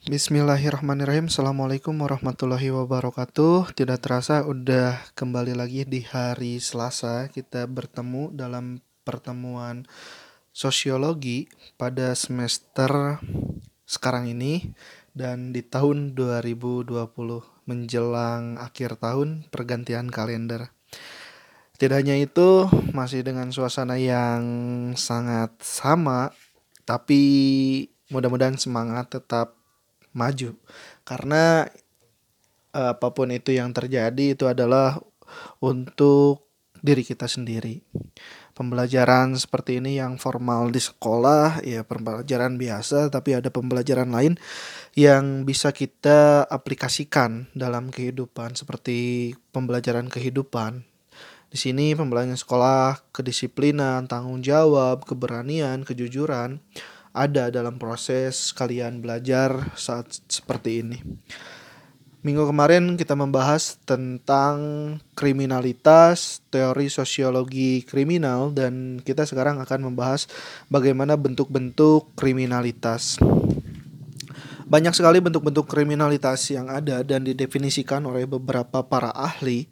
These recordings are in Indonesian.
Bismillahirrahmanirrahim. Assalamualaikum warahmatullahi wabarakatuh. Tidak terasa udah kembali lagi di hari Selasa. Kita bertemu dalam pertemuan sosiologi pada semester sekarang ini Dan di tahun 2020 menjelang akhir tahun pergantian kalender. Tidak hanya itu masih dengan suasana yang sangat sama Tapi mudah-mudahan semangat tetap maju karena uh, apa pun itu yang terjadi itu adalah untuk diri kita sendiri. Pembelajaran seperti ini yang formal di sekolah ya pembelajaran biasa tapi ada pembelajaran lain yang bisa kita aplikasikan dalam kehidupan seperti pembelajaran kehidupan. Di sini pembelajaran sekolah, kedisiplinan, tanggung jawab, keberanian, kejujuran ada dalam proses kalian belajar saat seperti ini. Minggu kemarin kita membahas tentang kriminalitas, teori sosiologi kriminal, dan kita sekarang akan membahas bagaimana bentuk-bentuk kriminalitas. Banyak sekali bentuk-bentuk kriminalitas yang ada dan didefinisikan oleh beberapa para ahli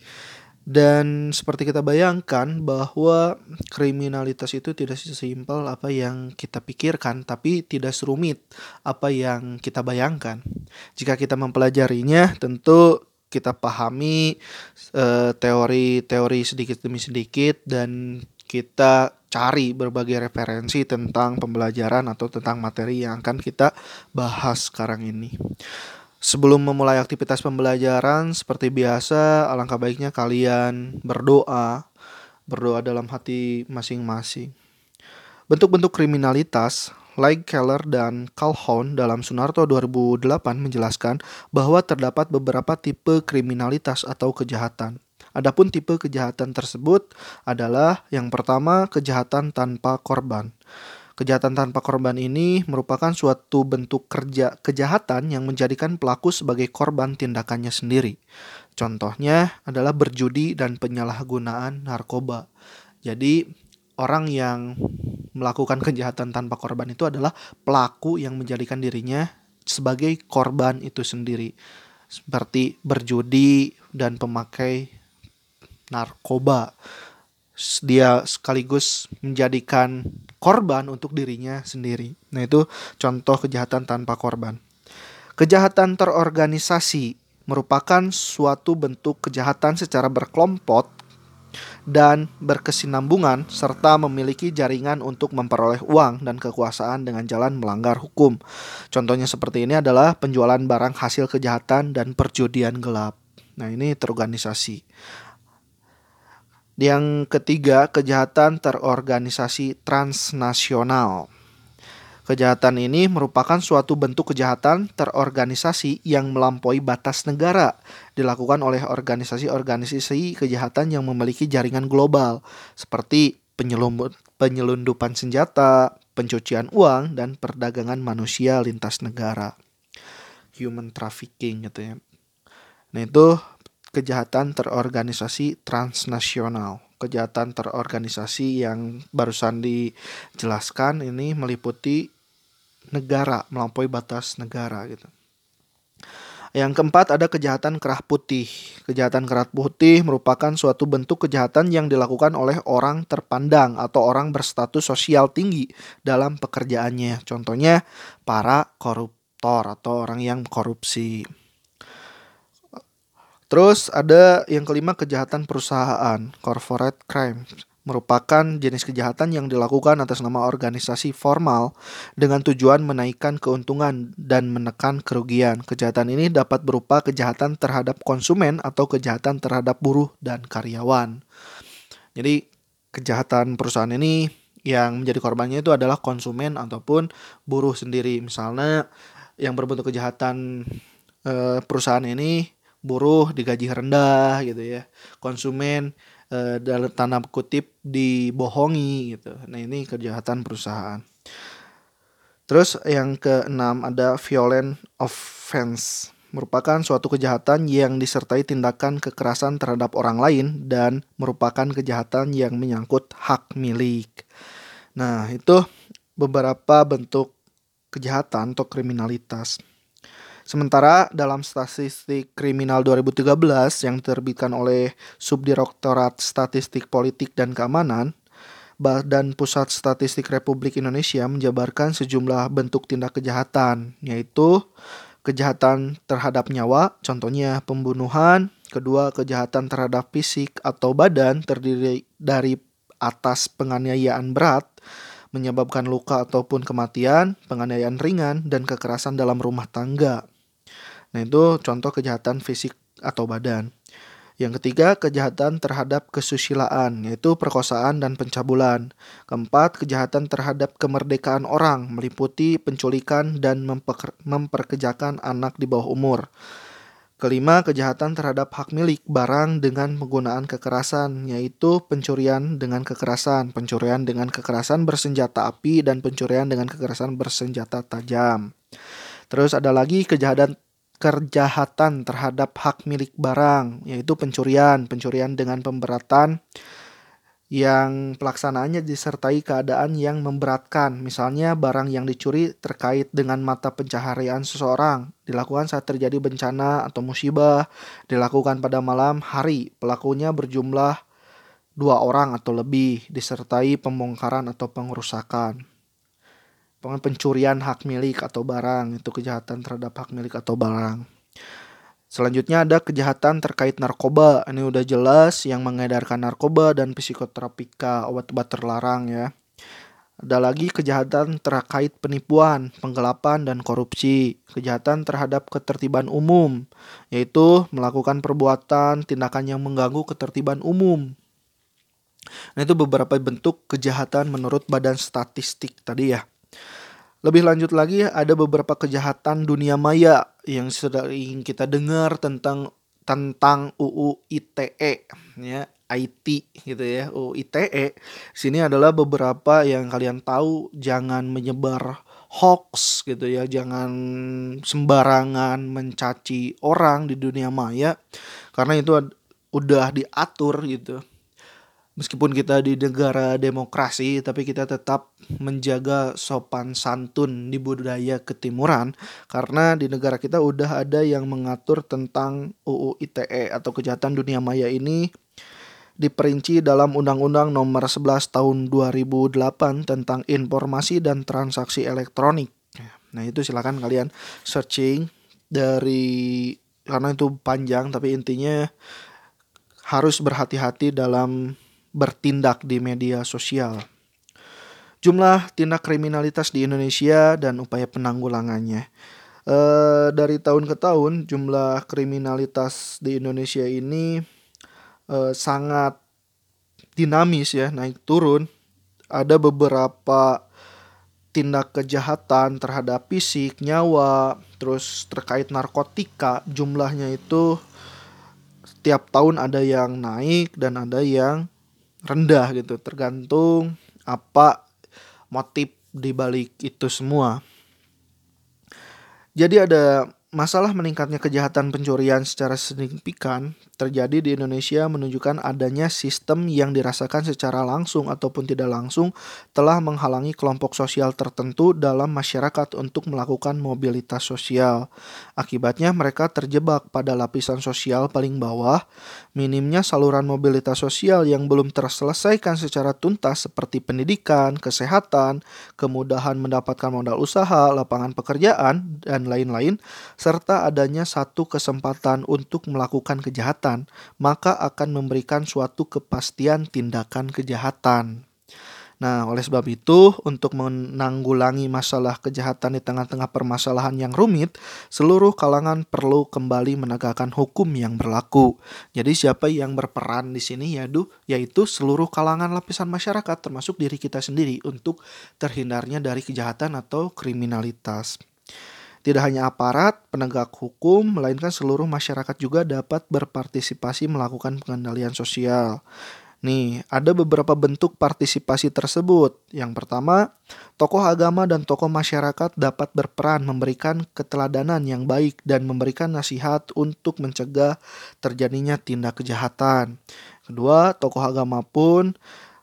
dan seperti kita bayangkan bahwa kriminalitas itu tidak sesimpel apa yang kita pikirkan, tapi tidak serumit apa yang kita bayangkan. Jika kita mempelajarinya, tentu kita pahami teori teori-teori sedikit demi sedikit dan kita cari berbagai referensi tentang pembelajaran atau tentang materi yang akan kita bahas sekarang ini. Sebelum memulai aktivitas pembelajaran, seperti biasa, alangkah baiknya kalian berdoa, berdoa dalam hati masing-masing. Bentuk-bentuk kriminalitas, like Keller dan Calhoun dalam Sunarto 2008 menjelaskan bahwa terdapat beberapa tipe kriminalitas atau kejahatan. Adapun tipe kejahatan tersebut adalah yang pertama kejahatan tanpa korban. Kejahatan tanpa korban ini merupakan suatu bentuk kerja kejahatan yang menjadikan pelaku sebagai korban tindakannya sendiri. Contohnya adalah berjudi dan penyalahgunaan narkoba. Jadi orang yang melakukan kejahatan tanpa korban itu adalah pelaku yang menjadikan dirinya sebagai korban itu sendiri. Seperti berjudi dan pemakai narkoba dia sekaligus menjadikan korban untuk dirinya sendiri. Nah, itu contoh kejahatan tanpa korban. Kejahatan terorganisasi merupakan suatu bentuk kejahatan secara berkelompok dan berkesinambungan serta memiliki jaringan untuk memperoleh uang dan kekuasaan dengan jalan melanggar hukum. Contohnya seperti ini adalah penjualan barang hasil kejahatan dan perjudian gelap. Nah, ini terorganisasi. Yang ketiga, kejahatan terorganisasi transnasional. Kejahatan ini merupakan suatu bentuk kejahatan terorganisasi yang melampaui batas negara, dilakukan oleh organisasi-organisasi kejahatan yang memiliki jaringan global, seperti penyelundupan senjata, pencucian uang, dan perdagangan manusia lintas negara. Human trafficking gitu ya. Nah itu kejahatan terorganisasi transnasional. Kejahatan terorganisasi yang barusan dijelaskan ini meliputi negara, melampaui batas negara gitu. Yang keempat ada kejahatan kerah putih. Kejahatan kerah putih merupakan suatu bentuk kejahatan yang dilakukan oleh orang terpandang atau orang berstatus sosial tinggi dalam pekerjaannya. Contohnya para koruptor atau orang yang korupsi. Terus ada yang kelima kejahatan perusahaan, corporate crime merupakan jenis kejahatan yang dilakukan atas nama organisasi formal dengan tujuan menaikkan keuntungan dan menekan kerugian. Kejahatan ini dapat berupa kejahatan terhadap konsumen atau kejahatan terhadap buruh dan karyawan. Jadi kejahatan perusahaan ini yang menjadi korbannya itu adalah konsumen ataupun buruh sendiri. Misalnya yang berbentuk kejahatan eh, perusahaan ini buruh digaji rendah gitu ya konsumen e, dalam tanda kutip dibohongi gitu nah ini kejahatan perusahaan terus yang keenam ada violent offense merupakan suatu kejahatan yang disertai tindakan kekerasan terhadap orang lain dan merupakan kejahatan yang menyangkut hak milik. Nah, itu beberapa bentuk kejahatan atau kriminalitas. Sementara dalam statistik kriminal 2013 yang diterbitkan oleh Subdirektorat Statistik Politik dan Keamanan, Badan Pusat Statistik Republik Indonesia menjabarkan sejumlah bentuk tindak kejahatan, yaitu kejahatan terhadap nyawa, contohnya pembunuhan, kedua kejahatan terhadap fisik atau badan terdiri dari atas penganiayaan berat, menyebabkan luka ataupun kematian, penganiayaan ringan, dan kekerasan dalam rumah tangga. Nah itu contoh kejahatan fisik atau badan. Yang ketiga, kejahatan terhadap kesusilaan, yaitu perkosaan dan pencabulan. Keempat, kejahatan terhadap kemerdekaan orang, meliputi penculikan dan memper memperkejakan anak di bawah umur. Kelima, kejahatan terhadap hak milik barang dengan penggunaan kekerasan, yaitu pencurian dengan kekerasan, pencurian dengan kekerasan bersenjata api, dan pencurian dengan kekerasan bersenjata tajam. Terus ada lagi kejahatan kejahatan terhadap hak milik barang, yaitu pencurian, pencurian dengan pemberatan yang pelaksanaannya disertai keadaan yang memberatkan. Misalnya barang yang dicuri terkait dengan mata pencaharian seseorang, dilakukan saat terjadi bencana atau musibah, dilakukan pada malam hari. Pelakunya berjumlah dua orang atau lebih, disertai pembongkaran atau pengerusakan pencurian hak milik atau barang itu kejahatan terhadap hak milik atau barang. Selanjutnya ada kejahatan terkait narkoba. Ini udah jelas yang mengedarkan narkoba dan psikotropika, obat-obat terlarang ya. Ada lagi kejahatan terkait penipuan, penggelapan, dan korupsi. Kejahatan terhadap ketertiban umum, yaitu melakukan perbuatan, tindakan yang mengganggu ketertiban umum. Nah itu beberapa bentuk kejahatan menurut badan statistik tadi ya. Lebih lanjut lagi ada beberapa kejahatan dunia maya yang sering kita dengar tentang tentang UU ITE ya IT gitu ya UU ITE sini adalah beberapa yang kalian tahu jangan menyebar hoax gitu ya jangan sembarangan mencaci orang di dunia maya karena itu udah diatur gitu meskipun kita di negara demokrasi tapi kita tetap menjaga sopan santun di budaya ketimuran karena di negara kita udah ada yang mengatur tentang UU ITE atau kejahatan dunia maya ini diperinci dalam Undang-Undang Nomor 11 Tahun 2008 tentang informasi dan transaksi elektronik. Nah, itu silakan kalian searching dari karena itu panjang tapi intinya harus berhati-hati dalam bertindak di media sosial. Jumlah tindak kriminalitas di Indonesia dan upaya penanggulangannya. E, dari tahun ke tahun jumlah kriminalitas di Indonesia ini e, sangat dinamis ya, naik turun. Ada beberapa tindak kejahatan terhadap fisik, nyawa, terus terkait narkotika, jumlahnya itu setiap tahun ada yang naik dan ada yang rendah gitu tergantung apa motif di balik itu semua. Jadi ada masalah meningkatnya kejahatan pencurian secara signifikan terjadi di Indonesia menunjukkan adanya sistem yang dirasakan secara langsung ataupun tidak langsung telah menghalangi kelompok sosial tertentu dalam masyarakat untuk melakukan mobilitas sosial. Akibatnya mereka terjebak pada lapisan sosial paling bawah, minimnya saluran mobilitas sosial yang belum terselesaikan secara tuntas seperti pendidikan, kesehatan, kemudahan mendapatkan modal usaha, lapangan pekerjaan, dan lain-lain serta adanya satu kesempatan untuk melakukan kejahatan, maka akan memberikan suatu kepastian tindakan kejahatan. Nah, oleh sebab itu, untuk menanggulangi masalah kejahatan di tengah-tengah permasalahan yang rumit, seluruh kalangan perlu kembali menegakkan hukum yang berlaku. Jadi siapa yang berperan di sini yaitu yaitu seluruh kalangan lapisan masyarakat termasuk diri kita sendiri untuk terhindarnya dari kejahatan atau kriminalitas. Tidak hanya aparat, penegak hukum, melainkan seluruh masyarakat juga dapat berpartisipasi melakukan pengendalian sosial. Nih, ada beberapa bentuk partisipasi tersebut. Yang pertama, tokoh agama dan tokoh masyarakat dapat berperan memberikan keteladanan yang baik dan memberikan nasihat untuk mencegah terjadinya tindak kejahatan. Kedua, tokoh agama pun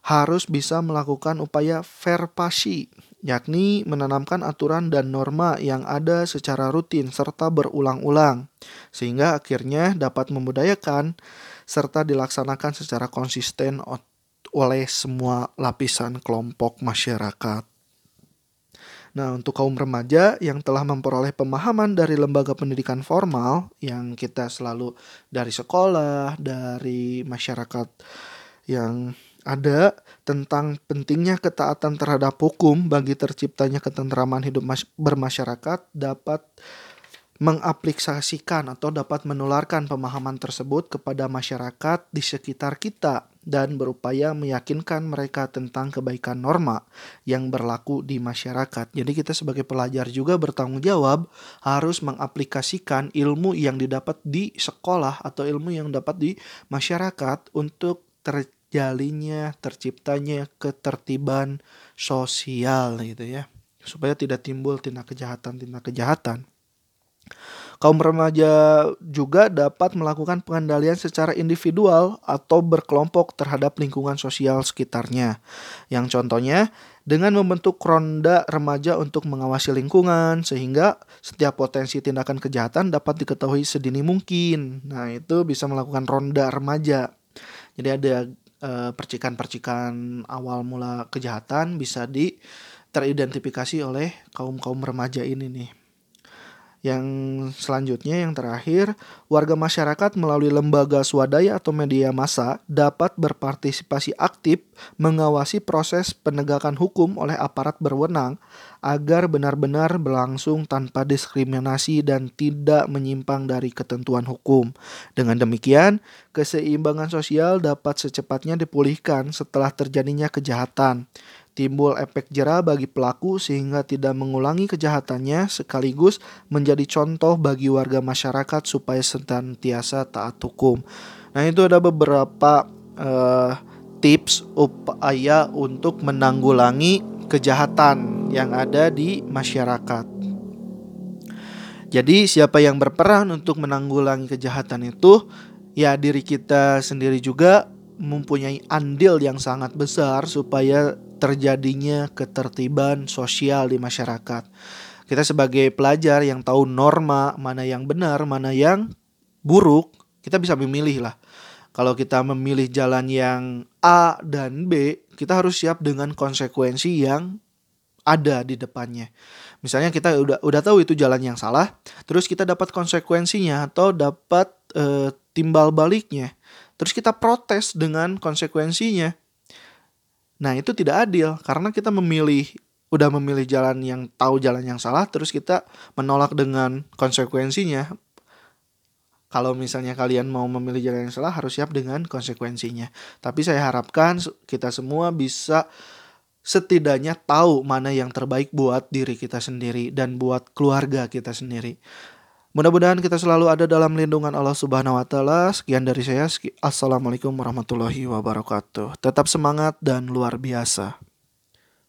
harus bisa melakukan upaya verpasi yakni menanamkan aturan dan norma yang ada secara rutin serta berulang-ulang, sehingga akhirnya dapat membudayakan serta dilaksanakan secara konsisten oleh semua lapisan kelompok masyarakat. Nah, untuk kaum remaja yang telah memperoleh pemahaman dari lembaga pendidikan formal yang kita selalu dari sekolah, dari masyarakat yang ada tentang pentingnya ketaatan terhadap hukum bagi terciptanya ketentraman hidup bermasyarakat dapat mengaplikasikan atau dapat menularkan pemahaman tersebut kepada masyarakat di sekitar kita dan berupaya meyakinkan mereka tentang kebaikan norma yang berlaku di masyarakat. Jadi kita sebagai pelajar juga bertanggung jawab harus mengaplikasikan ilmu yang didapat di sekolah atau ilmu yang dapat di masyarakat untuk terjalinnya, terciptanya ketertiban sosial gitu ya. Supaya tidak timbul tindak kejahatan-tindak kejahatan. Kaum remaja juga dapat melakukan pengendalian secara individual atau berkelompok terhadap lingkungan sosial sekitarnya. Yang contohnya dengan membentuk ronda remaja untuk mengawasi lingkungan sehingga setiap potensi tindakan kejahatan dapat diketahui sedini mungkin. Nah, itu bisa melakukan ronda remaja. Jadi ada percikan-percikan awal mula kejahatan bisa di teridentifikasi oleh kaum-kaum remaja ini nih. Yang selanjutnya yang terakhir, warga masyarakat melalui lembaga swadaya atau media massa dapat berpartisipasi aktif mengawasi proses penegakan hukum oleh aparat berwenang agar benar-benar berlangsung tanpa diskriminasi dan tidak menyimpang dari ketentuan hukum. Dengan demikian, keseimbangan sosial dapat secepatnya dipulihkan setelah terjadinya kejahatan timbul efek jerah bagi pelaku sehingga tidak mengulangi kejahatannya sekaligus menjadi contoh bagi warga masyarakat supaya senantiasa taat hukum. Nah, itu ada beberapa uh, tips upaya untuk menanggulangi kejahatan yang ada di masyarakat. Jadi, siapa yang berperan untuk menanggulangi kejahatan itu ya diri kita sendiri juga mempunyai andil yang sangat besar supaya terjadinya ketertiban sosial di masyarakat. Kita sebagai pelajar yang tahu norma, mana yang benar, mana yang buruk, kita bisa memilih lah. Kalau kita memilih jalan yang A dan B, kita harus siap dengan konsekuensi yang ada di depannya. Misalnya kita udah udah tahu itu jalan yang salah, terus kita dapat konsekuensinya atau dapat e, timbal baliknya. Terus kita protes dengan konsekuensinya Nah, itu tidak adil karena kita memilih udah memilih jalan yang tahu jalan yang salah terus kita menolak dengan konsekuensinya. Kalau misalnya kalian mau memilih jalan yang salah harus siap dengan konsekuensinya. Tapi saya harapkan kita semua bisa setidaknya tahu mana yang terbaik buat diri kita sendiri dan buat keluarga kita sendiri. Mudah-mudahan kita selalu ada dalam lindungan Allah Subhanahu wa taala. Sekian dari saya. Assalamualaikum warahmatullahi wabarakatuh. Tetap semangat dan luar biasa.